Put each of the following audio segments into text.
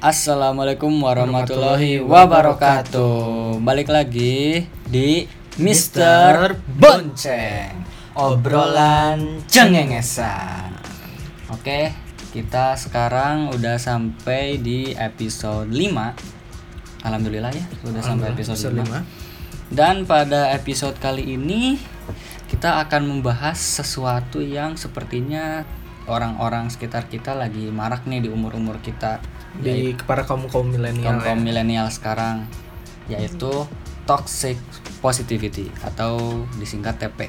Assalamualaikum warahmatullahi wabarakatuh. Balik lagi di Mister Bonceng, obrolan cengengesan. Oke, kita sekarang udah sampai di episode 5 Alhamdulillah ya, udah sampai episode, Alhamdulillah, 5 Dan pada episode kali ini kita akan membahas sesuatu yang sepertinya orang-orang sekitar kita lagi marak nih di umur-umur kita di kepada kaum kaum milenial kaum kaum ya. milenial sekarang yaitu toxic positivity atau disingkat TP.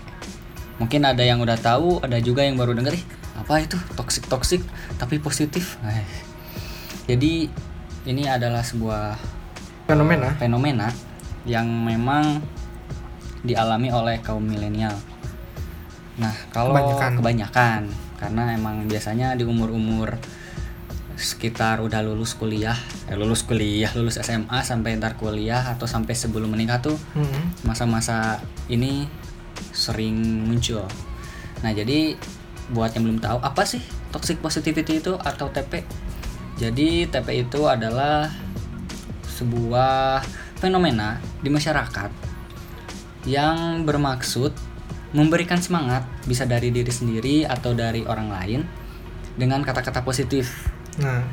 Mungkin ada yang udah tahu, ada juga yang baru denger ih apa itu toxic toxic tapi positif. Eh. Jadi ini adalah sebuah fenomena fenomena yang memang dialami oleh kaum milenial. Nah, kalau Kebanyakan. kebanyakan karena emang biasanya di umur-umur sekitar udah lulus kuliah, eh, lulus kuliah, lulus SMA sampai ntar kuliah atau sampai sebelum menikah tuh masa-masa ini sering muncul. Nah, jadi buat yang belum tahu apa sih toxic positivity itu atau TP? Jadi TP itu adalah sebuah fenomena di masyarakat yang bermaksud memberikan semangat bisa dari diri sendiri atau dari orang lain dengan kata-kata positif nah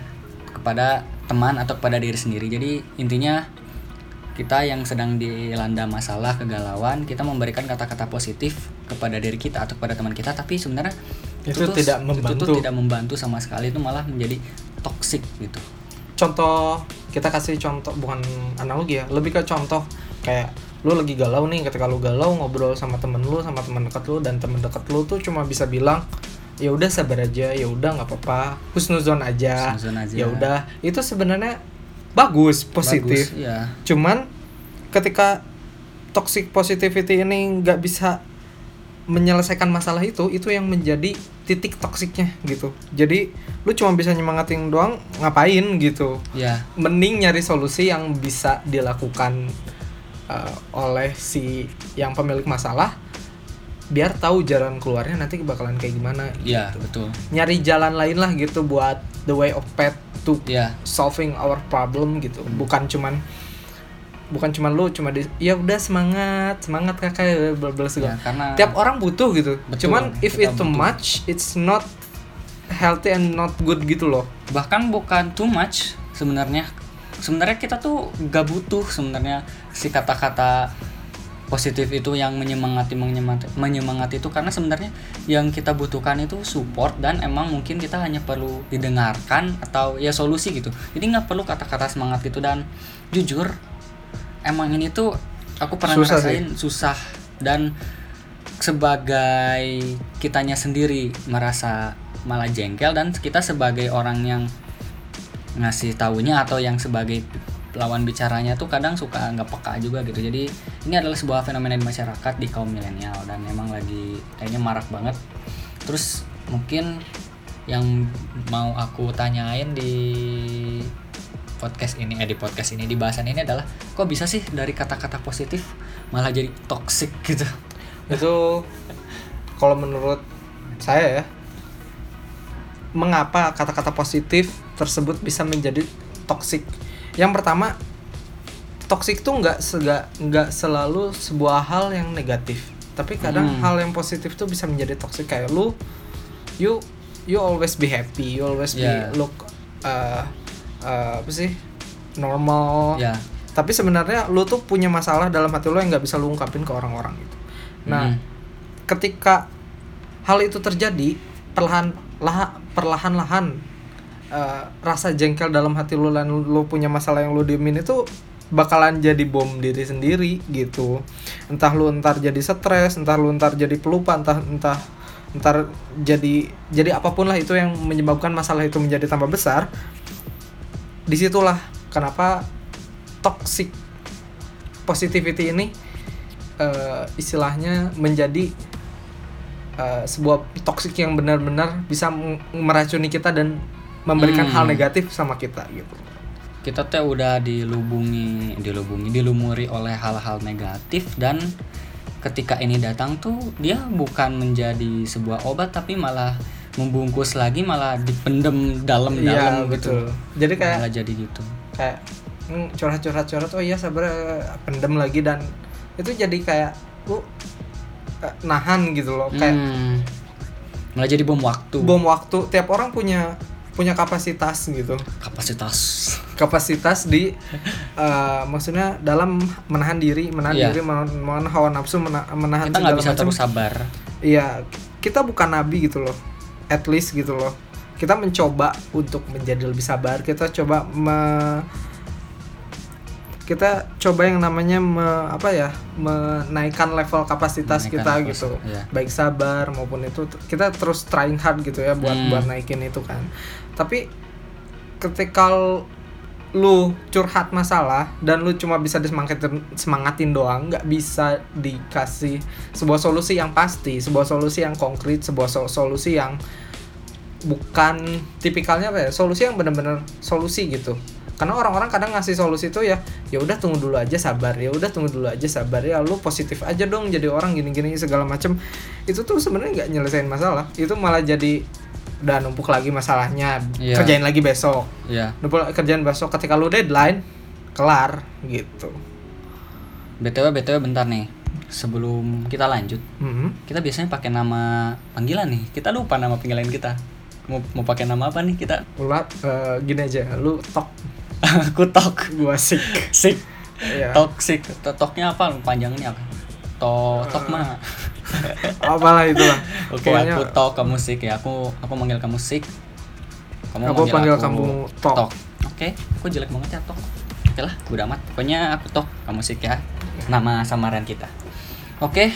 kepada teman atau kepada diri sendiri. Jadi intinya kita yang sedang dilanda masalah kegalauan, kita memberikan kata-kata positif kepada diri kita atau kepada teman kita, tapi sebenarnya Itu tuh- tidak itu membantu. tuh tidak membantu sama sekali, itu malah menjadi toxic gitu. contoh kita kasih contoh bukan analogi ya lebih ke contoh kayak lu lagi galau nih ketika lu galau ngobrol sama temen lu sama teman dekat lu dan teman dekat lu tuh cuma bisa bilang ya udah sabar aja ya udah nggak apa-apa husnuzon aja. Husnuzon aja. ya udah itu sebenarnya bagus positif. Bagus, ya. cuman ketika toxic positivity ini nggak bisa menyelesaikan masalah itu itu yang menjadi titik toksiknya gitu. Jadi lu cuma bisa nyemangatin doang ngapain gitu? Ya, mending nyari solusi yang bisa dilakukan uh, oleh si yang pemilik masalah biar tahu jalan keluarnya nanti bakalan kayak gimana ya, betul. nyari jalan lain lah gitu buat the way of path to Ya, solving our problem gitu. Bukan cuman bukan cuman lu cuma di ya udah semangat semangat kakak bla bla segala. Ya karena tiap orang butuh gitu. Betul, cuman if it too butuh. much it's not healthy and not good gitu loh. Bahkan bukan too much sebenarnya. Sebenarnya kita tuh gak butuh sebenarnya si kata-kata positif itu yang menyemangati menyemangati menyemangati itu. Karena sebenarnya yang kita butuhkan itu support dan emang mungkin kita hanya perlu didengarkan atau ya solusi gitu. Jadi nggak perlu kata-kata semangat itu dan jujur emang ini tuh aku pernah Susah ngerasain susah dan sebagai kitanya sendiri merasa malah jengkel dan kita sebagai orang yang ngasih taunya atau yang sebagai lawan bicaranya tuh kadang suka nggak peka juga gitu. Jadi ini adalah sebuah fenomena di masyarakat di kaum milenial dan memang lagi kayaknya marak banget. Terus mungkin yang mau aku tanyain di podcast ini eh di podcast ini di bahasan ini adalah kok bisa sih dari kata-kata positif malah jadi toxic gitu? Itu kalau menurut saya ya mengapa kata-kata positif tersebut bisa menjadi toksik yang pertama toksik tuh nggak sega nggak selalu sebuah hal yang negatif tapi kadang Hmm. hal yang positif tuh bisa menjadi toksik kayak lu you you always be happy you always Yeah. be look uh, uh, apa sih normal ya tapi sebenarnya lu tuh punya masalah dalam hati lu yang nggak bisa lu ungkapin ke orang-orang gitu nah Hmm. ketika hal itu terjadi perlahan lah perlahan-lahan eh, rasa jengkel dalam hati lu dan lu punya masalah yang lu diemin itu bakalan jadi bom diri sendiri gitu. Entah lu ntar jadi stres entah lu ntar jadi pelupa entah entah ntar jadi jadi apa pun lah itu yang menyebabkan masalah itu menjadi tambah besar. Di situlah kenapa toxic positivity ini eh, istilahnya menjadi eh, sebuah toxic yang benar-benar bisa meracuni kita dan memberikan Hmm. hal negatif sama kita gitu. kita teh udah dilubungi dilubungi dilumuri oleh hal-hal negatif dan ketika ini datang tuh dia bukan menjadi sebuah obat tapi malah membungkus lagi malah dipendem dalam-dalam Iya, gitu betul. Jadi kayak malah jadi gitu kayak hmm, curhat-curhat-curhat oh iya sabar pendem lagi dan itu jadi kayak lu eh, nahan gitu loh kayak Hmm. malah jadi bom waktu bom waktu tiap orang punya punya kapasitas gitu. Kapasitas. Kapasitas di eh, maksudnya dalam menahan diri menahan Iya. diri menahan, hawa nafsu mena- menahan kita nggak bisa macam. terus sabar. Iya kita bukan nabi gitu loh. At least gitu loh. Kita mencoba untuk menjadi lebih sabar. Kita coba me- kita coba yang namanya me- apa ya menaikkan level kapasitas Menaikkan kita level, gitu iya. baik sabar maupun itu kita terus trying hard gitu ya buat Hmm. buat naikin itu kan tapi ketika lu curhat masalah dan lu cuma bisa disemangatin semangatin doang nggak bisa dikasih sebuah solusi yang pasti sebuah solusi yang konkret sebuah sol- solusi yang bukan tipikalnya apa ya solusi yang benar-benar solusi gitu karena orang-orang kadang ngasih solusi itu ya ya udah tunggu dulu aja sabar ya udah tunggu dulu aja sabar ya lu positif aja dong jadi orang gini-gini segala macem. Itu tuh sebenarnya nggak nyelesain masalah itu malah jadi udah numpuk lagi masalahnya Iya. kerjain lagi besok. Ya numpuk kerjaan besok ketika lu deadline kelar gitu. Btw btw bentar nih sebelum kita lanjut Mhm. kita biasanya pakai nama panggilan nih. Kita lupa nama panggilan kita. Mau mau pakai nama apa nih kita? Ulat eh, gini aja lu tok aku tok. Gua sik. Sik. Ya toxic toknya apa? Panjangnya apa? To tok mah apalah itulah. Oke Pokoknya- aku tok kamu sik ya. Aku aku manggil kamu sik. Kamu Aku panggil aku kamu Tok. oke aku jelek banget ya tok. Oke lah udah amat. Pokoknya aku tok kamu sik ya. Nama samaran kita. Oke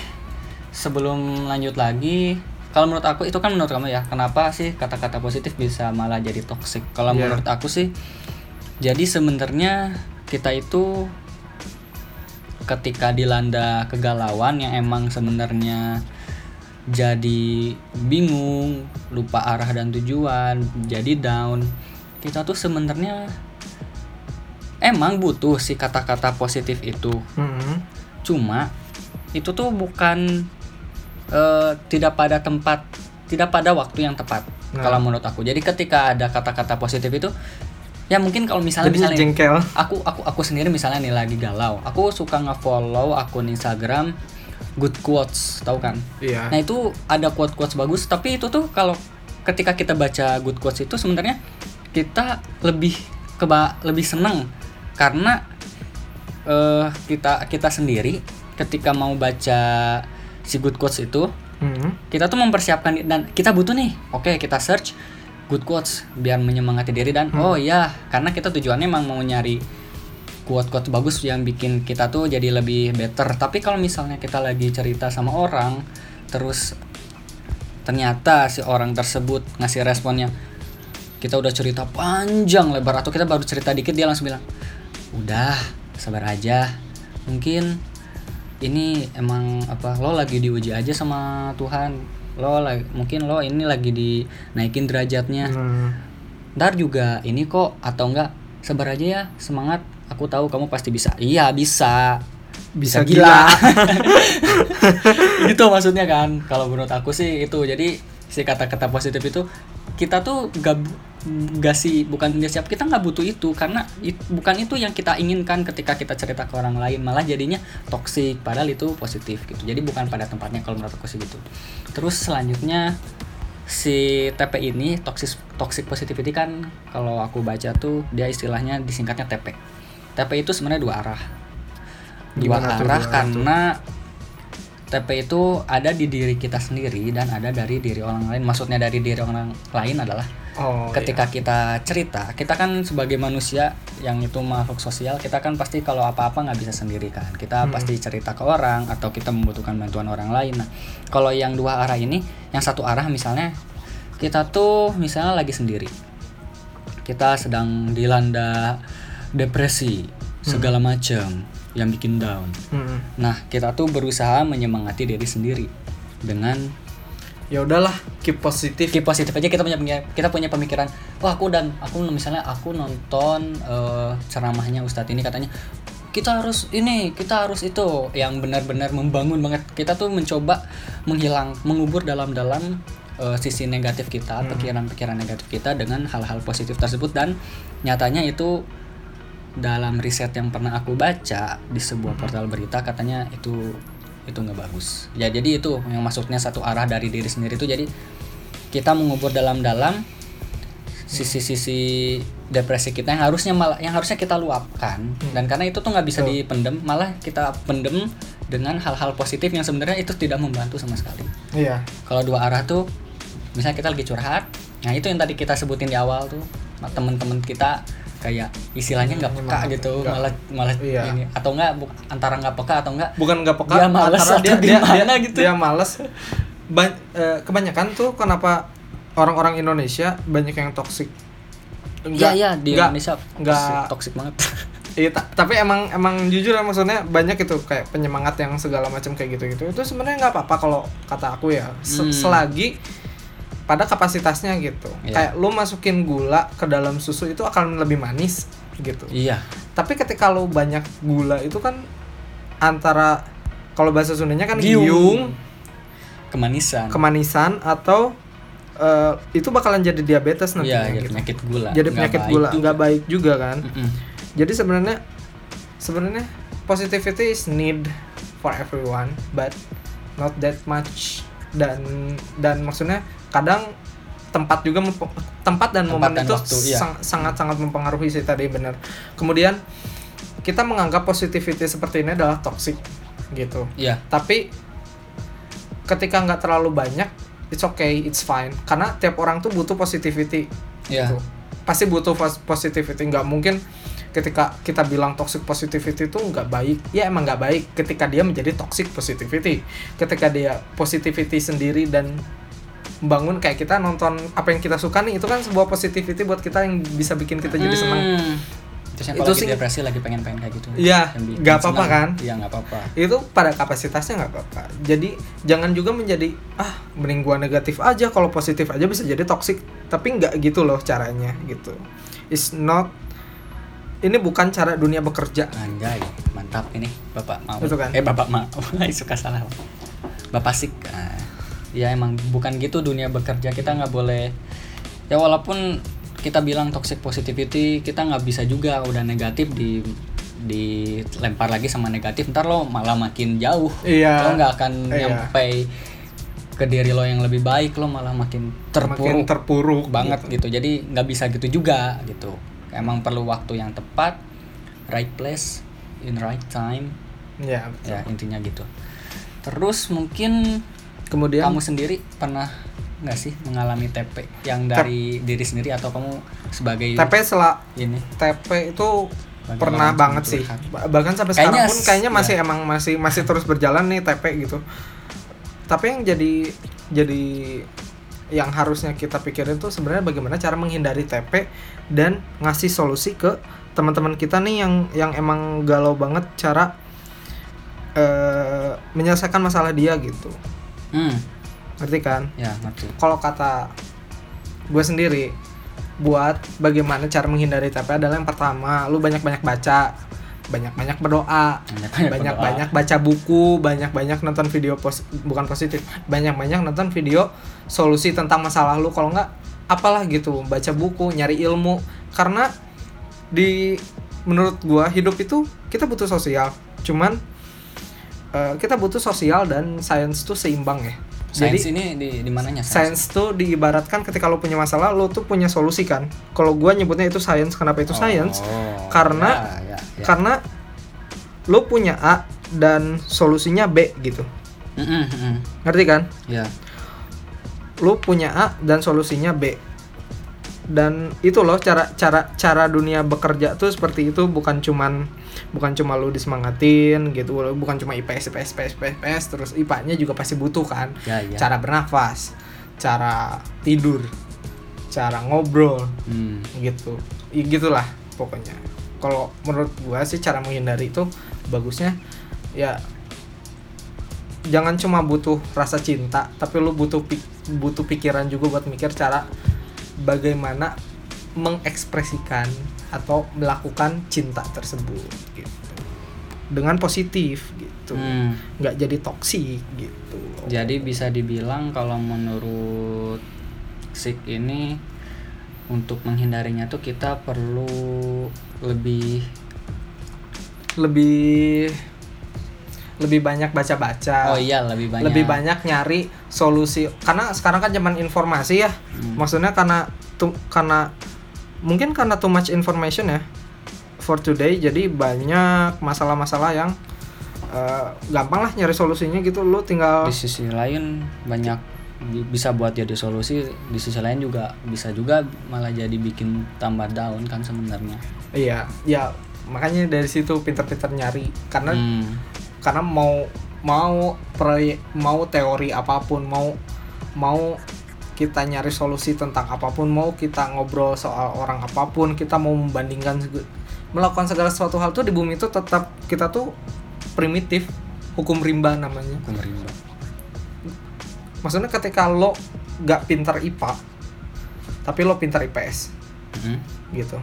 sebelum lanjut lagi kalau menurut aku itu kan menurut kamu ya kenapa sih kata-kata positif bisa malah jadi toxic? Kalau Iya. menurut aku sih jadi sebenarnya kita itu ketika dilanda kegalauan yang emang sebenarnya jadi bingung, lupa arah dan tujuan, jadi down. Kita tuh sebenarnya emang butuh si kata-kata positif itu. Mhm. Cuma itu tuh bukan eh, tidak pada tempat, tidak pada waktu yang tepat. Nah. Kalau menurut aku. Jadi ketika ada kata-kata positif itu ya mungkin kalau misalnya Jadinya misalnya jengkel. aku aku aku sendiri misalnya nih lagi galau. Aku suka nge-follow akun Instagram good quotes tahu kan? Iya. Nah itu ada quote quotes bagus tapi itu tuh kalau ketika kita baca good quotes itu sebenarnya kita lebih keba lebih seneng. Karena eh kita kita sendiri ketika mau baca si good quotes itu Mhm. kita tuh mempersiapkan dan kita butuh nih. Oke kita search good quotes biar menyemangati diri dan oh ya karena kita tujuannya emang mau nyari quote quotes bagus yang bikin kita tuh jadi lebih better. Tapi kalau misalnya kita lagi cerita sama orang terus ternyata si orang tersebut ngasih responnya kita udah cerita panjang lebar atau kita baru cerita dikit dia langsung bilang udah sabar aja. Mungkin ini emang apa lo lagi diuji aja sama Tuhan lo lagi mungkin lo ini lagi dinaikin derajatnya. Hmm. ntar juga ini kok atau enggak sabar aja ya semangat. Aku tahu kamu pasti bisa. Iya bisa. Bisa gila. gila, gitu maksudnya kan kalau menurut aku sih itu. Jadi si kata-kata positif itu kita tuh gak gak sih bukan dia siap. Kita nggak butuh itu karena it- bukan itu yang kita inginkan ketika kita cerita ke orang lain. Malah jadinya toksik padahal itu positif gitu. Jadi bukan pada tempatnya kalau menurut aku sih gitu. Terus selanjutnya si TP ini toxic toxic positivity kan kalau aku baca tuh dia istilahnya disingkatnya TP TP itu sebenarnya dua arah. Dua Gimana tuh arah tuh? karena TP itu ada di diri kita sendiri dan ada dari diri orang lain. Maksudnya dari diri orang lain adalah oh ketika kita cerita, kita kan sebagai manusia yang itu makhluk sosial, kita kan pasti kalau apa-apa nggak bisa sendiri kan. Kita Hmm. pasti cerita ke orang atau kita membutuhkan bantuan orang lain. Nah, kalau yang dua arah ini, yang satu arah misalnya kita tuh misalnya lagi sendiri, kita sedang dilanda depresi segala macam yang bikin down. iya. Mhm. Nah, kita tuh berusaha menyemangati diri sendiri dengan ya udahlah keep positif. Keep positif aja kita punya kita punya pemikiran wah aku dan aku misalnya aku nonton eh, ceramahnya Ustadz ini katanya kita harus ini kita harus itu yang benar-benar membangun banget. Kita tuh mencoba menghilang mengubur dalam-dalam eh, sisi negatif kita, pikiran-pikiran negatif kita dengan hal-hal positif tersebut. Dan nyatanya itu dalam riset yang pernah aku baca di sebuah portal berita katanya itu itu nggak bagus. Ya jadi itu yang masuknya satu arah dari diri sendiri itu. Jadi kita mengubur dalam-dalam sisi-sisi depresi kita yang harusnya malah yang harusnya kita luapkan. Dan karena itu tuh nggak bisa Betul. dipendem malah kita pendem dengan hal-hal positif yang sebenarnya itu tidak membantu sama sekali. Iya. Kalau dua arah tuh misalnya kita lagi curhat nah itu yang tadi kita sebutin di awal tuh temen-temen kita kayak istilahnya nggak peka Emang gitu nggak- malah malah iya. ini atau enggak bu- antara nggak peka atau enggak bukan nggak peka Dia males antara atau gimana gitu. dia males Ba- eh, kebanyakan tuh kenapa orang-orang Indonesia banyak yang toksik Iya iya di nggak- Indonesia nggak- toksik banget Iya, ta- tapi emang emang jujur ya maksudnya banyak itu kayak penyemangat yang segala macam kayak gitu-gitu. Itu sebenarnya nggak apa-apa kalau kata aku ya. Se- Hmm. Selagi pada kapasitasnya gitu. Iya. Kayak lu masukin gula ke dalam susu itu akan lebih manis gitu. iya Tapi ketika lu banyak gula itu kan antara kalau bahasa Sundanya kan Giung. giung, kemanisan kemanisan atau eh, itu bakalan jadi diabetes nantinya iya jadi gitu. penyakit gula Jadi Nggak penyakit gula juga. nggak baik juga kan. Mm-mm. Jadi sebenarnya sebenarnya positivity is need for everyone, but not that much. Dan dan maksudnya kadang tempat juga tempat dan Tempat momen dan itu waktu, iya. sangat sangat mempengaruhi sih tadi benar. Kemudian kita menganggap positivity seperti ini adalah toxic gitu. iya Tapi ketika nggak terlalu banyak, it's okay, it's fine. Karena tiap orang tuh butuh positivity iya gitu. pasti butuh pos- positivity nggak mungkin ketika kita bilang toxic positivity itu nggak baik ya emang nggak baik ketika dia menjadi toxic positivity ketika dia positivity sendiri dan membangun kayak kita nonton apa yang kita suka nih itu kan sebuah positivity buat kita yang bisa bikin kita jadi senang Hmm. Terus yang Itu lagi sih- depresi lagi pengen-pengen kayak gitu. Iya, bikin nggak apa-apa senang. kan? Iya nggak apa-apa. itu pada kapasitasnya nggak apa-apa jadi jangan juga menjadi ah mending gua negatif aja kalau positif aja bisa jadi toxic tapi nggak gitu loh caranya gitu is not ini bukan cara dunia bekerja Anjay, mantap ini Bapak mau. Itu kan. Eh Bapak mau. Suka salah. Bapak sik. Nah, ya emang bukan gitu dunia bekerja kita nggak boleh. Ya walaupun kita bilang toxic positivity, kita nggak bisa juga udah negatif di dilempar lagi sama negatif ntar lo malah makin jauh Iya. lo nggak akan Iya. nyampe ke diri lo yang lebih baik lo malah makin terpuruk makin terpuruk banget gitu. gitu. Jadi nggak bisa gitu juga gitu. Emang perlu waktu yang tepat, right place, in right time. ya betul. Ya intinya gitu. Terus mungkin kemudian? Kamu sendiri pernah nggak sih mengalami TP yang dari diri sendiri atau kamu sebagai TP sela ini? TP itu Bagi pernah banget sih. bahkan sampai Kayaknya sekarang pun kayaknya masih emang masih masih terus berjalan nih TP gitu. Tapi yang jadi jadi yang harusnya kita pikirin tuh sebenarnya bagaimana cara menghindari TP dan ngasih solusi ke teman-teman kita nih yang yang emang galau banget cara eh, menyelesaikan masalah dia gitu Hmm, ngerti kan? Ya ngerti. kalau kata gue sendiri buat bagaimana cara menghindari TP adalah yang pertama lu banyak-banyak baca banyak-banyak berdoa Banyak-banyak baca buku banyak-banyak nonton video pos bukan positif banyak-banyak nonton video solusi tentang masalah lu. Kalau nggak apalah gitu baca buku nyari ilmu. Karena di menurut gua hidup itu kita butuh sosial. Cuman eh, kita butuh sosial dan sains tuh seimbang ya Sains ini di di mananya? Sains tuh diibaratkan ketika lo punya masalah lo tuh punya solusi kan. Kalau gua nyebutnya itu sains, kenapa itu sains? Oh, Karena- ya, ya, ya. Karena lo punya A dan solusinya B gitu. Mm, mm, mm. Ngerti kan? Ya. Lo punya A dan solusinya B. Dan itu loh cara cara cara dunia bekerja tuh seperti itu bukan cuman bukan cuma lu disemangatin gitu, bukan cuma IPS IPS IPS IPS, IPS terus IPA-nya juga pasti butuh kan. Ya, ya. Cara bernafas, cara tidur, cara ngobrol, Hmm. gitu ya, gitulah pokoknya kalau menurut gua sih cara menghindari itu bagusnya ya jangan cuma butuh rasa cinta tapi lu butuh pi- butuh pikiran juga buat mikir cara bagaimana mengekspresikan atau melakukan cinta tersebut gitu. Dengan positif gitu. Hmm. nggak jadi toksik gitu. Jadi bisa dibilang kalau menurut toxic ini untuk menghindarinya tuh kita perlu lebih lebih lebih banyak baca-baca. Oh iya lebih banyak. Lebih banyak nyari solusi. Karena sekarang kan zaman informasi ya. Hmm. maksudnya karena tuh karena mungkin karena too much information ya for today. Jadi banyak masalah-masalah yang eh, gampang lah nyari solusinya gitu. Lu tinggal di sisi lain banyak bi- bisa buat jadi solusi. Di sisi lain juga bisa juga malah jadi bikin tambah down kan sebenarnya. Iya ya makanya dari situ pinter-pinter nyari. Karena Hmm. karena mau mau proyek mau teori apa pun mau mau kita nyari solusi tentang apa pun mau kita ngobrol soal orang apa pun kita mau membandingkan melakukan segala sesuatu hal tuh di bumi itu tetap kita tuh primitif hukum rimba namanya. Hukum rimba. maksudnya ketika lo gak pintar IPA tapi lo pintar IPS Hmm. gitu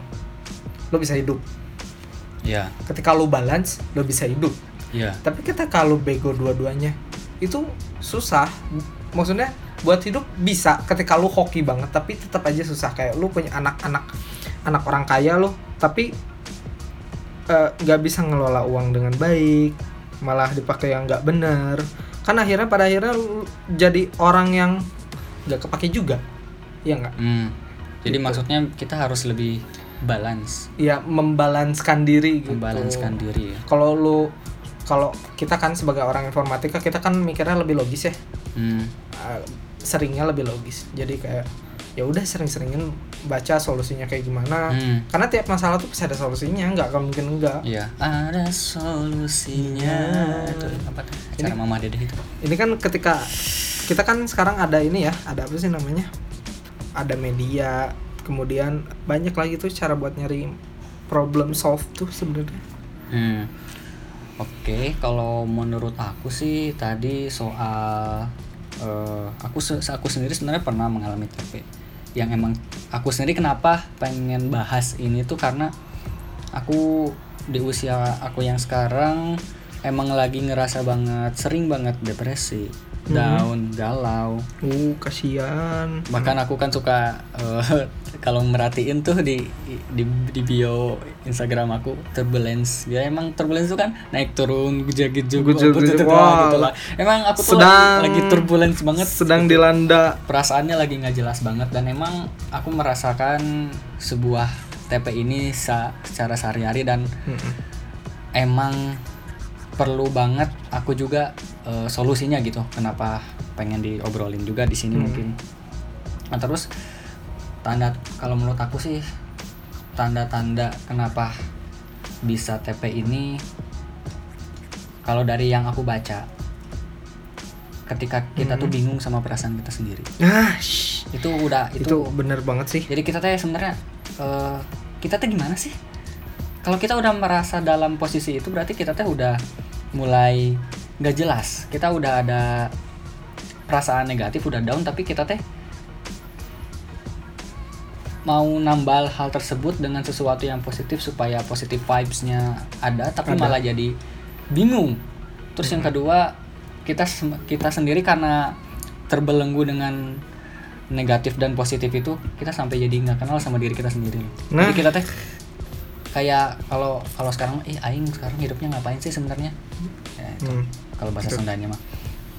lo bisa hidup. Ya ketika lo balance lo bisa hidup. Ya tapi kita kalau bego dua-duanya itu susah. Maksudnya buat hidup bisa ketika lu hoki banget tapi tetap aja susah kayak lu punya anak-anak anak orang kaya lo tapi eh, nggak bisa ngelola uang dengan baik malah dipakai yang nggak bener kan akhirnya pada akhirnya lu jadi orang yang nggak kepake juga ya nggak Hmm. jadi Gitu. maksudnya kita harus lebih balance ya membalanskan diri gitu membalanskan diri ya kalau lu kalau kita kan sebagai orang informatika kita kan mikirnya lebih logis ya Hmm. uh, seringnya lebih logis jadi kayak ya udah sering-seringin baca solusinya kayak gimana Hmm. karena tiap masalah tuh pasti ada solusinya nggak akan mungkin enggak Iya, ada solusinya. Iya. Itu apa tuh? Acara Ini- Mama itu. ini kan ketika kita kan sekarang ada ini ya ada apa sih namanya ada media kemudian banyak lagi tuh cara buat nyari problem solve tuh sebenarnya Hmm. Oke, kalau menurut aku sih tadi soal eh, aku se- aku sendiri sebenarnya pernah mengalami TP. Yang emang aku sendiri kenapa pengen bahas ini tuh karena aku di usia aku yang sekarang emang lagi ngerasa banget sering banget depresi, down, galau. uh kasihan bahkan aku kan suka eh, kalau merhatiin tuh di di di bio Instagram aku turbulence ya emang turbulence itu kan naik turun gejek-gejek Gejek-gejek, gitu wah. lah emang aku tuh Sedang- lagi, lagi turbulence banget sedang dilanda perasaannya lagi nggak jelas banget dan emang aku merasakan sebuah TP ini sa- secara sehari-hari dan Mm-mm. emang perlu banget aku juga eh, solusinya gitu kenapa pengen diobrolin juga di sini Hmm. mungkin. Nah terus tanda kalau menurut aku sih tanda-tanda kenapa bisa TP ini kalau dari yang aku baca ketika kita tuh Hmm. bingung sama perasaan kita sendiri. Ah itu udah itu, itu, bener banget sih. Jadi kita teh sebenarnya eh, kita teh gimana sih? Kalau kita udah merasa dalam posisi itu berarti kita teh udah mulai nggak jelas kita udah ada perasaan negatif udah down tapi kita teh mau nambal hal tersebut dengan sesuatu yang positif supaya positif vibes-nya ada tapi Ada. malah jadi bingung terus yang kedua kita kita sendiri karena terbelenggu dengan negatif dan positif itu kita sampai jadi nggak kenal sama diri kita sendiri Nah. jadi kita teh kayak kalau kalau sekarang eh aing sekarang hidupnya ngapain sih sebenarnya ya, itu Hmm. Kalau bahasa Betul. Sundanya mah.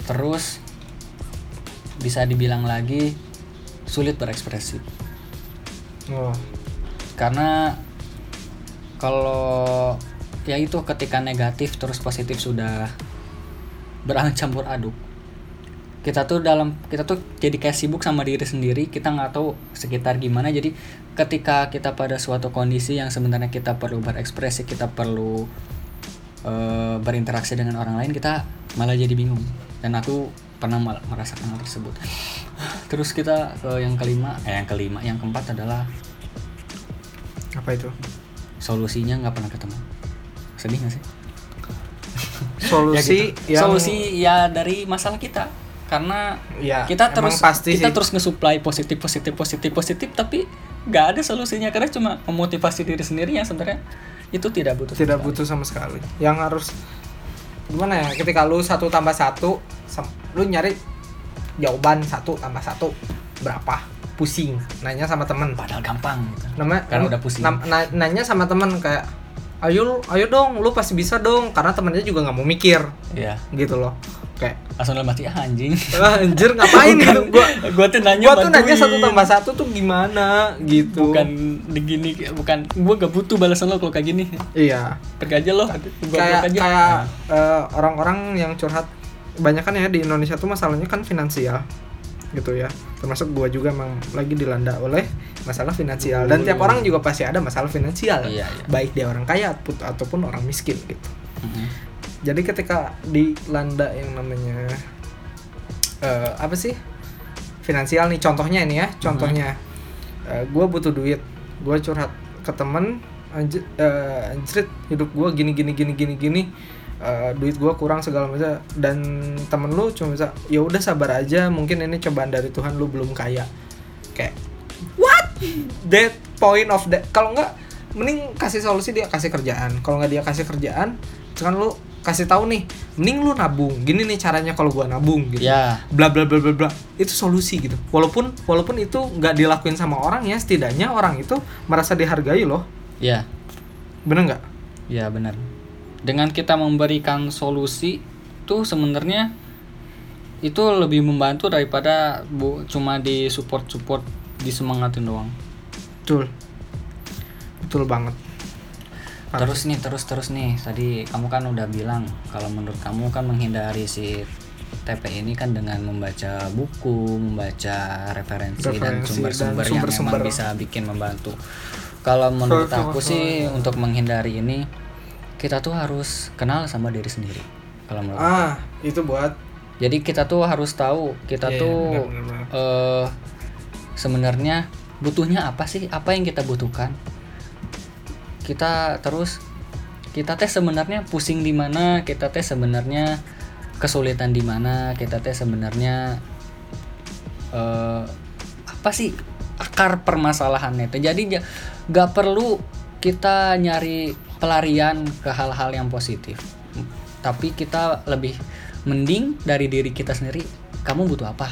Terus bisa dibilang lagi sulit berekspresi. Oh. Karena kalau ya itu ketika negatif terus positif sudah bercampur aduk. Kita tuh dalam kita tuh jadi kayak sibuk sama diri sendiri kita nggak tahu sekitar gimana. Jadi ketika kita pada suatu kondisi yang sebenarnya kita perlu berekspresi kita perlu eh, berinteraksi dengan orang lain kita malah jadi bingung. Dan aku pernah merasakan hal tersebut. Terus kita ke yang kelima eh yang kelima yang keempat adalah apa itu? solusinya nggak pernah ketemu. Sedih nggak sih? Solusi Ya gitu. yang solusi ya dari masalah kita. Karena ya kita terus pasti kita sih. terus nge-supply positif positif positif positif tapi nggak ada solusinya. Karena cuma memotivasi diri sendiri yang sebenarnya itu tidak butuh tidak sama butuh sama sekali. Yang harus gimana ya ketika lu satu tambah satu lu nyari jawaban satu tambah satu berapa? Pusing. Nanya sama temen. Padahal gampang gitu. Nama Karena udah pusing. na- nanya sama temen kayak ayo ayo dong lu pasti bisa dong. Karena temennya juga nggak mau mikir. Iya. Gitu loh kayak langsung dalam hati ah, anjing. "Ah, anjir ngapain gitu? Gua gua tuh nanya gua tuh nanya satu tambah satu tuh gimana gitu. Bukan digini bukan gua gak butuh balasan lo kalau kayak gini. Iya. Pergi aja lo. Gua kayak aja. kayak Nah, eh, orang-orang yang curhat banyak kan ya di Indonesia tuh masalahnya kan finansial gitu ya. Termasuk gua juga emang lagi dilanda oleh masalah finansial. Dan tiap orang juga pasti ada masalah finansial. Iya, iya. baik dia orang kaya ataupun orang miskin gitu. Mm-mm. Jadi ketika dilanda yang namanya eh, apa sih? Finansial nih contohnya ini ya contohnya. Eh, gua butuh duit gua curhat ke temen anjir eh, anjrit hidup gua gini gini gini gini gini. Eh, duit gua kurang segala macam. Dan temen lu cuma bisa ya udah sabar aja mungkin ini cobaan dari Tuhan lu belum kaya. Kayak what? That point of that kalau nggak mending kasih solusi dia kasih kerjaan. Kalau nggak dia kasih kerjaan kan lu kasih tahu nih mending lu nabung. Gini nih caranya kalau gua nabung gitu. Ya. Bla bla bla bla bla. Itu solusi gitu. Walaupun walaupun itu nggak dilakuin sama orang ya setidaknya orang itu merasa dihargai loh. Ya. Bener nggak? Ya benar dengan kita memberikan solusi tuh sebenarnya itu lebih membantu daripada bu cuma di support support disemangatin doang. Betul. Betul banget. Terus nih terus terus nih. Tadi kamu kan udah bilang kalau menurut kamu kan menghindari si TP ini kan dengan membaca buku membaca referensi, dan Referensi sumber-sumber dan yang sumber-sumber. memang bisa bikin membantu. Kalau menurut aku sih untuk menghindari ini kita tuh harus kenal sama diri sendiri kalau menurut aku. ah itu buat jadi kita tuh harus tahu kita Iya, tuh eh sebenarnya butuhnya apa sih? Apa yang kita butuhkan kita terus kita teh sebenarnya pusing di mana kita teh sebenarnya kesulitan di mana kita teh sebenarnya eh apa sih akar permasalahannya itu jadi ja- nggak perlu kita nyari pelarian ke hal-hal yang positif. Tapi kita lebih mending dari diri kita sendiri kamu butuh apa?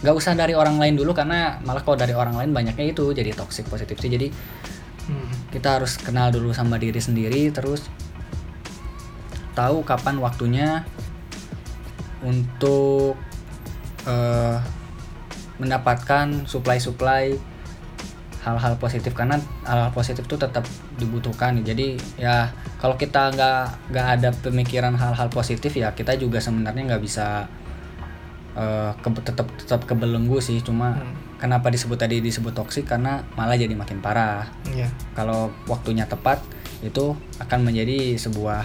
Nggak usah dari orang lain dulu karena malah kalau dari orang lain banyaknya itu jadi toxic positif sih. Jadi hmm, kita harus kenal dulu sama diri sendiri terus tahu kapan waktunya untuk eh, mendapatkan supply-supply hal-hal positif. Karena hal-hal positif itu tetap dibutuhkan jadi ya kalau kita nggak nggak ada pemikiran hal-hal positif ya kita juga sebenarnya nggak bisa eh, ke- tetap tetap kebelenggu sih. Cuma Hmm. Kenapa disebut tadi disebut toksik karena malah jadi makin parah iya kalau waktunya tepat itu akan menjadi sebuah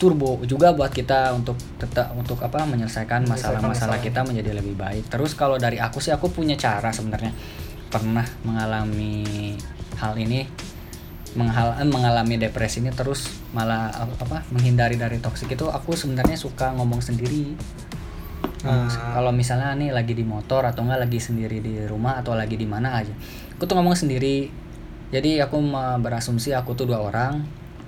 turbo juga buat kita untuk tetap untuk apa menyelesaikan masalah-masalah masalah. kita menjadi lebih baik. Terus kalau dari aku sih aku punya cara sebenarnya pernah mengalami hal ini menghal eh, mengalami depresi ini terus malah apa, apa menghindari dari toksik itu aku sebenarnya suka ngomong sendiri. Ah. Kalau misalnya nih lagi di motor atau enggak lagi sendiri di rumah atau lagi di mana aja. Aku tuh ngomong sendiri. Jadi aku berasumsi aku tuh dua orang.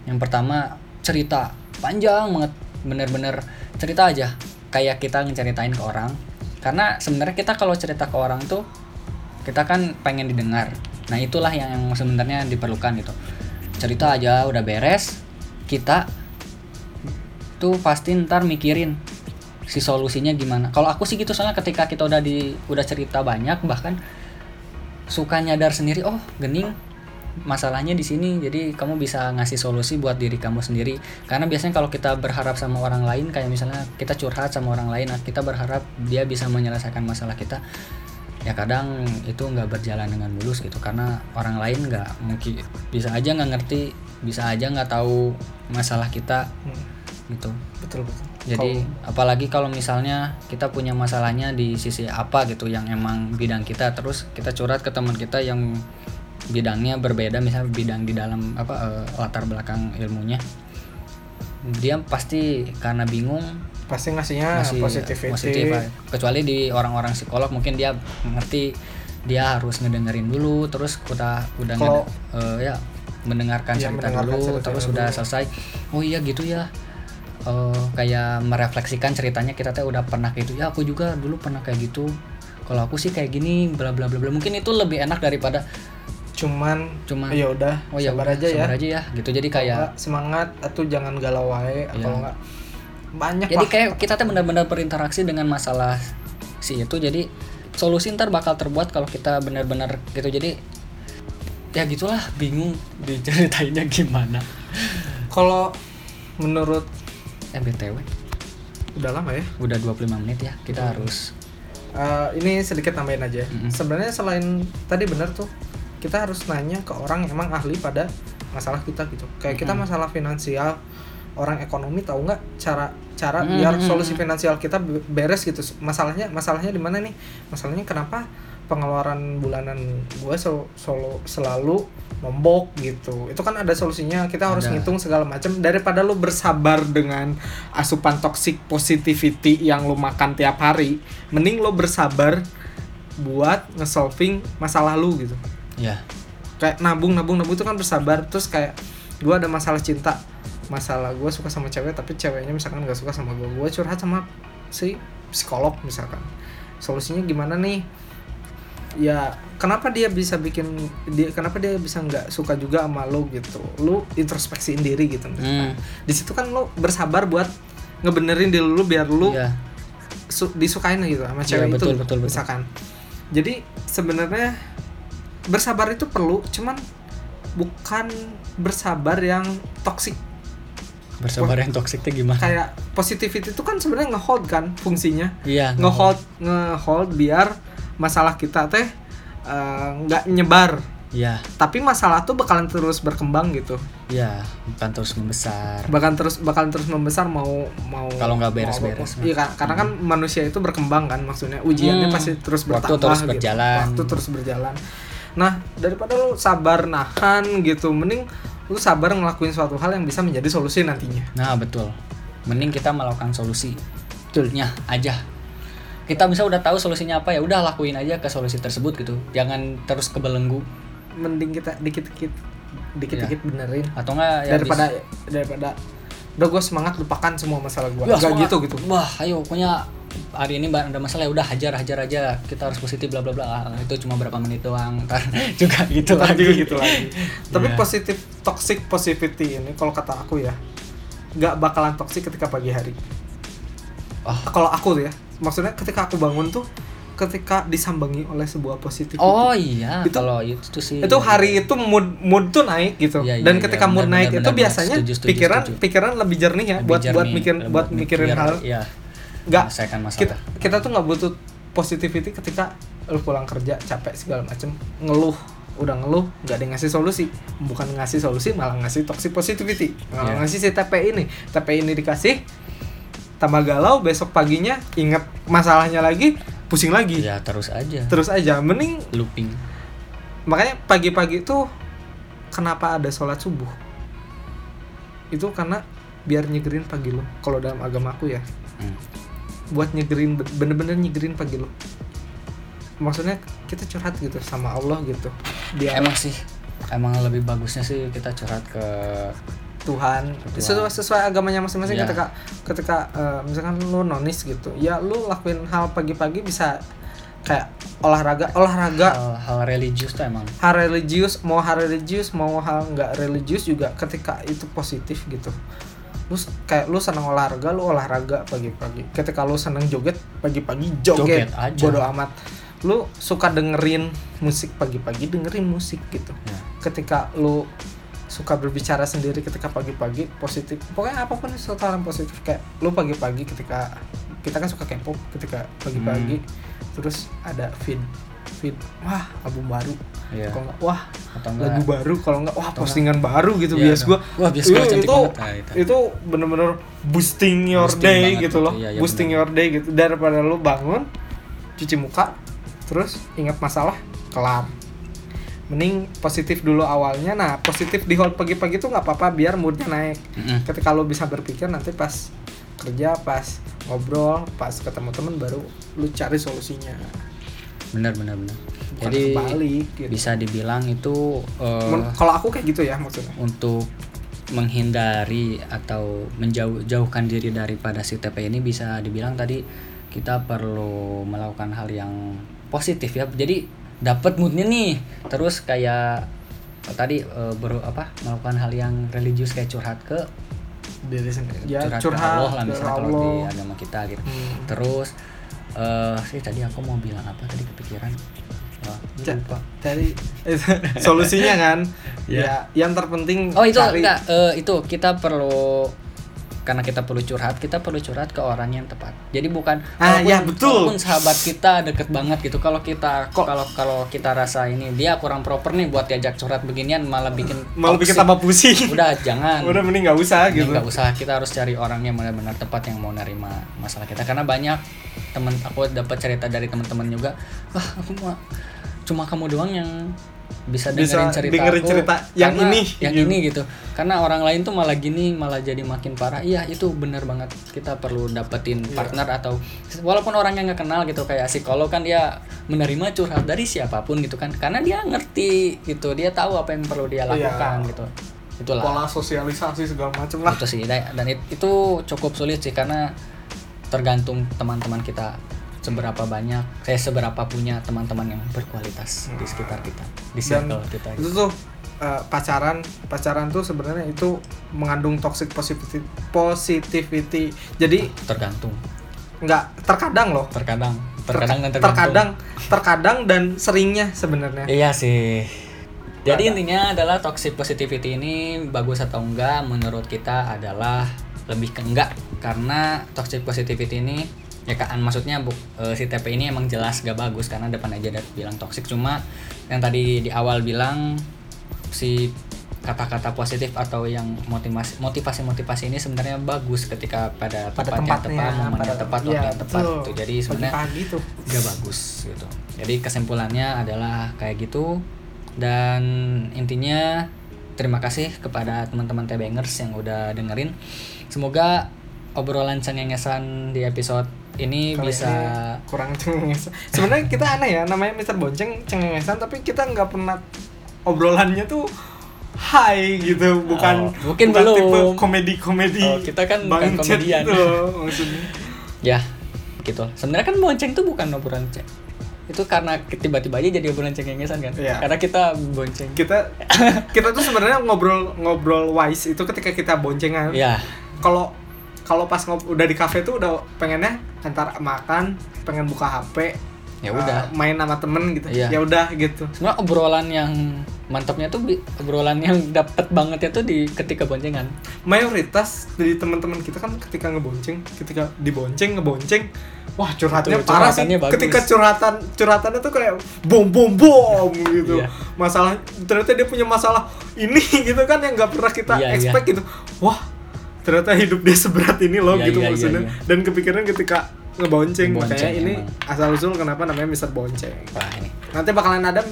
Yang pertama cerita panjang banget, bener-bener cerita aja. Kayak kita ngeceritain ke orang. Karena sebenarnya kita kalau cerita ke orang tuh kita kan pengen didengar. Nah itulah yang, yang sebenarnya diperlukan gitu. Cerita aja udah beres, kita tuh pasti ntar mikirin si solusinya gimana. Kalau aku sih gitu soalnya ketika kita udah di udah cerita banyak bahkan suka nyadar sendiri oh gening masalahnya di sini jadi kamu bisa ngasih solusi buat diri kamu sendiri. Karena biasanya kalau kita berharap sama orang lain kayak misalnya kita curhat sama orang lain nah kita berharap dia bisa menyelesaikan masalah kita ya kadang itu nggak berjalan dengan mulus gitu. Karena orang lain nggak mungkin bisa aja nggak ngerti bisa aja nggak tahu masalah kita Hmm, gitu. Betul betul jadi apalagi kalau misalnya kita punya masalahnya di sisi apa gitu yang emang bidang kita terus kita curhat ke teman kita yang bidangnya berbeda misalnya bidang di dalam apa eh, latar belakang ilmunya dia pasti karena bingung pasti ngasihnya masih positivity positif Pak. kecuali di orang-orang psikolog mungkin dia ngerti dia harus ngedengerin dulu terus udah udah ngede- eh, ya mendengarkan Iya, cerita mendengarkan dulu cerita terus dulu. udah selesai oh iya gitu ya Eh, kayak merefleksikan ceritanya kita teh udah pernah gitu. Ya aku juga dulu pernah kayak gitu. Kalau aku sih kayak gini bla bla bla bla. Mungkin itu lebih enak daripada cuman Cuman, ya udah oh ya sabar aja ya. aja ya gitu. Jadi kayak semangat atau jangan galau wae Iya. kalau enggak banyak jadi lah. kayak kita tuh benar-benar berinteraksi dengan masalah si itu. Jadi solusi ntar bakal terbuat kalau kita benar-benar gitu. Jadi ya gitulah bingung diceritainnya gimana. Kalau menurut eh btw udah lama ya udah 25 menit ya kita harus Eh, ini sedikit tambahin aja. Mm-mm. Sebenarnya selain tadi benar tuh, kita harus nanya ke orang yang emang ahli pada masalah kita gitu. Kayak kita Mm-mm. masalah finansial, orang ekonomi tahu nggak cara cara Mm-mm. biar solusi finansial kita be- beres gitu. Masalahnya masalahnya di mana nih? Masalahnya kenapa pengeluaran bulanan gue sel- solo- selalu nombok gitu. Itu kan ada solusinya. Kita harus Ada. ngitung segala macam daripada lu bersabar dengan asupan toxic positivity yang lu makan tiap hari, mending lu bersabar buat nge-solving masalah lu gitu. ya Kayak nabung nabung nabung itu kan bersabar terus kayak gua ada masalah cinta. Masalah gue suka sama cewek tapi ceweknya misalkan gak suka sama gue. Gue curhat sama si psikolog misalkan. Solusinya gimana nih? Ya kenapa dia bisa bikin dia kenapa dia bisa nggak suka juga sama lo gitu? Lu introspeksiin diri gitu Hmm. di situ kan lo bersabar buat ngebenerin diri lu biar lu ya su- disukain gitu sama Iya, cewek itu betul, betul, betul. misalkan. Jadi sebenarnya bersabar itu perlu cuman bukan bersabar yang toksik bersabar yang tuh gimana? Kayak positivity itu kan sebenarnya ngehold kan fungsinya. Iya ngehold. ngehold biar masalah kita teh eh, nggak nyebar. Iya. Tapi masalah tuh bakalan terus berkembang gitu. Iya bukan terus membesar. Bakalan terus bakalan terus membesar mau mau Kalau nggak beres-beres, iya kan karena kan manusia itu berkembang kan maksudnya ujiannya Hmm. pasti terus Waktu bertambah terus gitu. berjalan. waktu terus berjalan. Nah daripada lu sabar nahan gitu mending lu sabar ngelakuin suatu hal yang bisa menjadi solusi nantinya. Nah betul. Mending kita melakukan solusi. Betulnya aja kita bisa udah tahu solusinya apa ya udah lakuin aja ke solusi tersebut gitu. Jangan terus kebelenggu. Mending kita dikit-dikit dikit-dikit benerin. Atau enggak ya daripada bis- daripada udah gue semangat lupakan semua masalah gue Wah, gak semangat. gitu gitu. Wah ayo pokoknya hari ini ada masalah ya udah hajar hajar aja. Kita harus positif bla bla bla. Ah, itu cuma berapa menit doang ntar juga gitu Ntar lagi. juga gitu lagi. Tapi Iya. positif toxic positivity ini kalau kata aku ya nggak bakalan toxic ketika pagi hari oh kalau aku tuh ya maksudnya ketika aku bangun tuh ketika disambangi oleh sebuah positivity. Oh iya. Itu- kalau itu tuh sih itu hari itu mood mood tuh naik gitu. Iya, iya, dan iya, ketika mood benar, naik benar, itu benar, biasanya setuju, setuju, pikiran setuju. pikiran lebih jernih ya Lebih buat buat jernih, mikir buat mikirin biar- hal. iya. Nggak kita kita tuh nggak butuh positivity ketika lu pulang kerja capek segala macem. Ngeluh udah ngeluh nggak ada ngasih solusi. Bukan ngasih solusi malah ngasih toxic positivity. Malah Iya. ngasih si TP ini. TP ini dikasih tambah galau besok paginya inget masalahnya lagi pusing lagi. Ya terus aja. Terus aja mending looping. Makanya pagi-pagi tuh kenapa ada sholat subuh? Itu karena biar nyegerin pagi lo kalau dalam agama aku ya. Hmm. buat nyegerin bener-bener nyegerin pagi lo. Maksudnya kita curhat gitu sama Allah gitu. Dia emang sih emang lebih bagusnya sih kita curhat ke Tuhan Tuhan. sesuai sesuai agamanya masing-masing Iya. ketika ketika eh, misalkan lu nonis gitu ya lu lakuin hal pagi-pagi bisa kayak olahraga olahraga hal, hal religius tuh emang hal religius mau hal religius mau hal nggak religius juga ketika itu positif gitu lu kayak lu seneng olahraga lu olahraga pagi-pagi ketika lu seneng joget pagi-pagi joget, Joget aja. bodo amat lu suka dengerin musik pagi-pagi dengerin musik gitu ya. ketika lu suka berbicara sendiri ketika pagi-pagi positif. Pokoknya apa pun sesuatu hal yang positif kayak lu pagi-pagi ketika kita kan suka K-pop ketika pagi-pagi terus ada feed feed wah album baru. Iya. kalau nggak wah atau enggak lagu baru. Kalau nggak wah postingan baru gitu Iya, bias dong. gua. Wah, bias "Ih, gua cantik itu banget." Nah, itu. itu bener-bener boosting your Boosting day gitu itu, loh. Iya, iya, boosting bener. your day gitu. Daripada lu bangun cuci muka terus ingat masalah kelar mending positif dulu awalnya. Nah positif di hold pagi-pagi tuh nggak apa-apa biar moodnya naik. Mm-mm. ketika lu bisa berpikir nanti pas kerja pas ngobrol pas ketemu temen baru lu cari solusinya. Benar benar benar. Bukan jadi kebalik, gitu. bisa dibilang itu Men- kalau aku kayak gitu ya maksudnya. untuk menghindari atau menjauh jauhkan diri daripada si TP ini bisa dibilang tadi kita perlu melakukan hal yang positif ya. Jadi dapat moodnya nih. Terus kayak tadi eh, ber apa melakukan hal yang religius kayak curhat ke diri sendiri. ya curhat, curhat, ke Allah lah misalnya kalau di agama kita gitu. Hmm. terus eh sih tadi aku mau bilang apa? Tadi kepikiran. Ja- lupa. solusinya kan? Ya. ya yang terpenting Oh itu cari. enggak eh, itu kita perlu karena kita perlu curhat, kita perlu curhat ke orang yang tepat. Jadi bukan Ah, walaupun- ya, betul. walaupun sahabat kita deket banget gitu. Kalau kita Kok- kalau kalau kita rasa ini dia kurang proper nih buat diajak curhat beginian malah bikin malah bikin tambah pusing Udah jangan. udah mending nggak usah Ini gitu nggak usah kita harus cari orang yang benar-benar tepat yang mau nerima masalah kita karena banyak temen aku dapat cerita dari teman-teman juga wah aku mau cuma kamu doang yang bisa Bisa dengerin cerita dengerin aku cerita yang ini, yang gitu. ini gitu. Karena orang lain tuh malah gini malah jadi makin parah. Iya itu benar banget. Kita perlu dapetin Iya. partner atau walaupun orang yang nggak kenal gitu kayak psikolog kan dia menerima curhat dari siapa pun gitu kan. Karena dia ngerti gitu dia tahu apa yang perlu dia Iya. lakukan gitu. Itulah. Pola sosialisasi segala macam lah. Itu sih dan dan it- itu cukup sulit sih karena tergantung teman-teman kita seberapa banyak saya seberapa punya teman-teman yang berkualitas di sekitar kita di dan circle kita itu tuh eh, pacaran pacaran tuh sebenarnya itu mengandung toxic positivity positivity. Jadi tergantung. Nggak terkadang loh. Terkadang. Ter- terkadang dan tergantung. terkadang terkadang dan seringnya sebenarnya. Iya sih. Jadi Ada. intinya adalah toxic positivity ini bagus atau enggak menurut kita adalah lebih ke enggak. Karena toxic positivity ini ya kan maksudnya bu, eh, si TP ini emang jelas gak bagus karena depan aja ada bilang toxic cuma yang tadi di awal bilang si kata-kata positif atau yang motivasi motivasi motivasi ini sebenarnya bagus ketika pada pada tempat yang tepat momen yang tepat waktu yang tepat gitu. jadi sebenarnya gak bagus gitu. Jadi kesimpulannya adalah kayak gitu dan intinya terima kasih kepada teman-teman Tbangers yang udah dengerin. Semoga obrolan cengengesan di episode ini Kali bisa ini kurang cengengesan sebenarnya kita aneh ya namanya Mister Bonceng cengengesan tapi kita nggak pernah obrolannya tuh high gitu bukan Oh, mungkin bukan belum. tipe komedi komedi Oh, kita kan bukan komedian. gitu loh, maksudnya ya gitu. Sebenarnya kan bonceng tuh bukan obrolan ceng. Itu karena tiba-tiba aja jadi obrolan cengengesan kan. Iya. Karena kita bonceng. kita kita tuh sebenarnya ngobrol ngobrol wise itu ketika kita boncengan Ya, kalau kalau pas udah di cafe tuh udah pengennya antar makan pengen buka HP ya uh, udah. main sama temen gitu Iya. ya udah gitu Sebenarnya obrolan yang mantapnya tuh obrolan yang dapet bangetnya tuh di ketika boncengan. mayoritas dari teman-teman kita kan ketika ngebonceng ketika dibonceng ngebonceng wah curhatnya Betul, parah sih bagus. ketika curhatan curhatannya tuh kayak bom bom bom gitu Iya. masalah ternyata dia punya masalah ini gitu kan yang nggak pernah kita Iya, expect gitu wah ternyata hidup dia seberat ini loh Iya, gitu iya, iya, maksudnya iya. dan kepikiran ketika ngebonceng Ngebonceng, makanya ini emang. asal usul kenapa namanya Mister Bonceng Wah ini nanti bakalan ada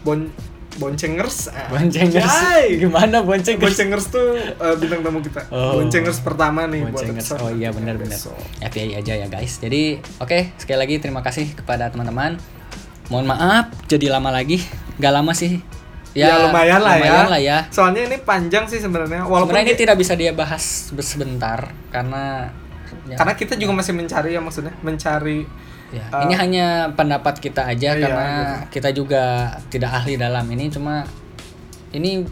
bon boncengers Ah, boncengers. Jai. Gimana boncengers? Boncengers tuh uh, bintang tamu kita. Oh. Boncengers pertama nih Boncengers. buat episode Oh iya benar-benar. besok. FYI aja ya guys. Jadi oke sekali lagi terima kasih kepada teman-teman. Mohon maaf jadi lama lagi. Gak lama sih. Ya, lumayan lah lumayan ya. lah ya. Soalnya ini panjang sih sebenarnya. Walaupun Sebenarnya ini tidak bisa dia bahas sebentar karena ya, karena kita juga masih mencari ya maksudnya mencari ya, uh, ini hanya pendapat kita aja iya, karena gitu. kita juga tidak ahli dalam ini cuma ini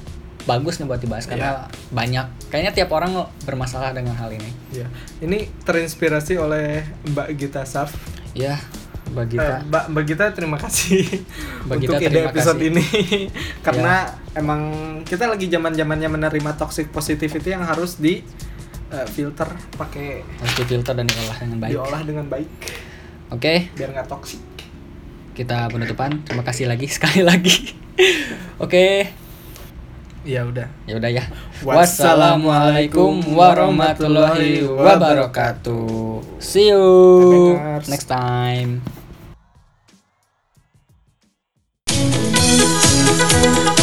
bagus nih buat dibahas karena Iya. banyak kayaknya tiap orang bermasalah dengan hal ini. ya. Ini terinspirasi oleh Mbak Gita Saf. Ya, bagi Eh, kita Mbak Mbak Gita terima kasih Mbak untuk Gita, ide episode kasih. ini karena emang kita lagi zaman-zamannya menerima toxic positivity yang harus di eh, filter pakai harus difilter dan diolah dengan baik. diolah dengan baik Oke, biar nggak toxic. kita penutupan. Terima kasih lagi sekali lagi. Oke, Ya udah. ya udah ya. Wassalamualaikum warahmatullahi wabarakatuh. See you next time. Thank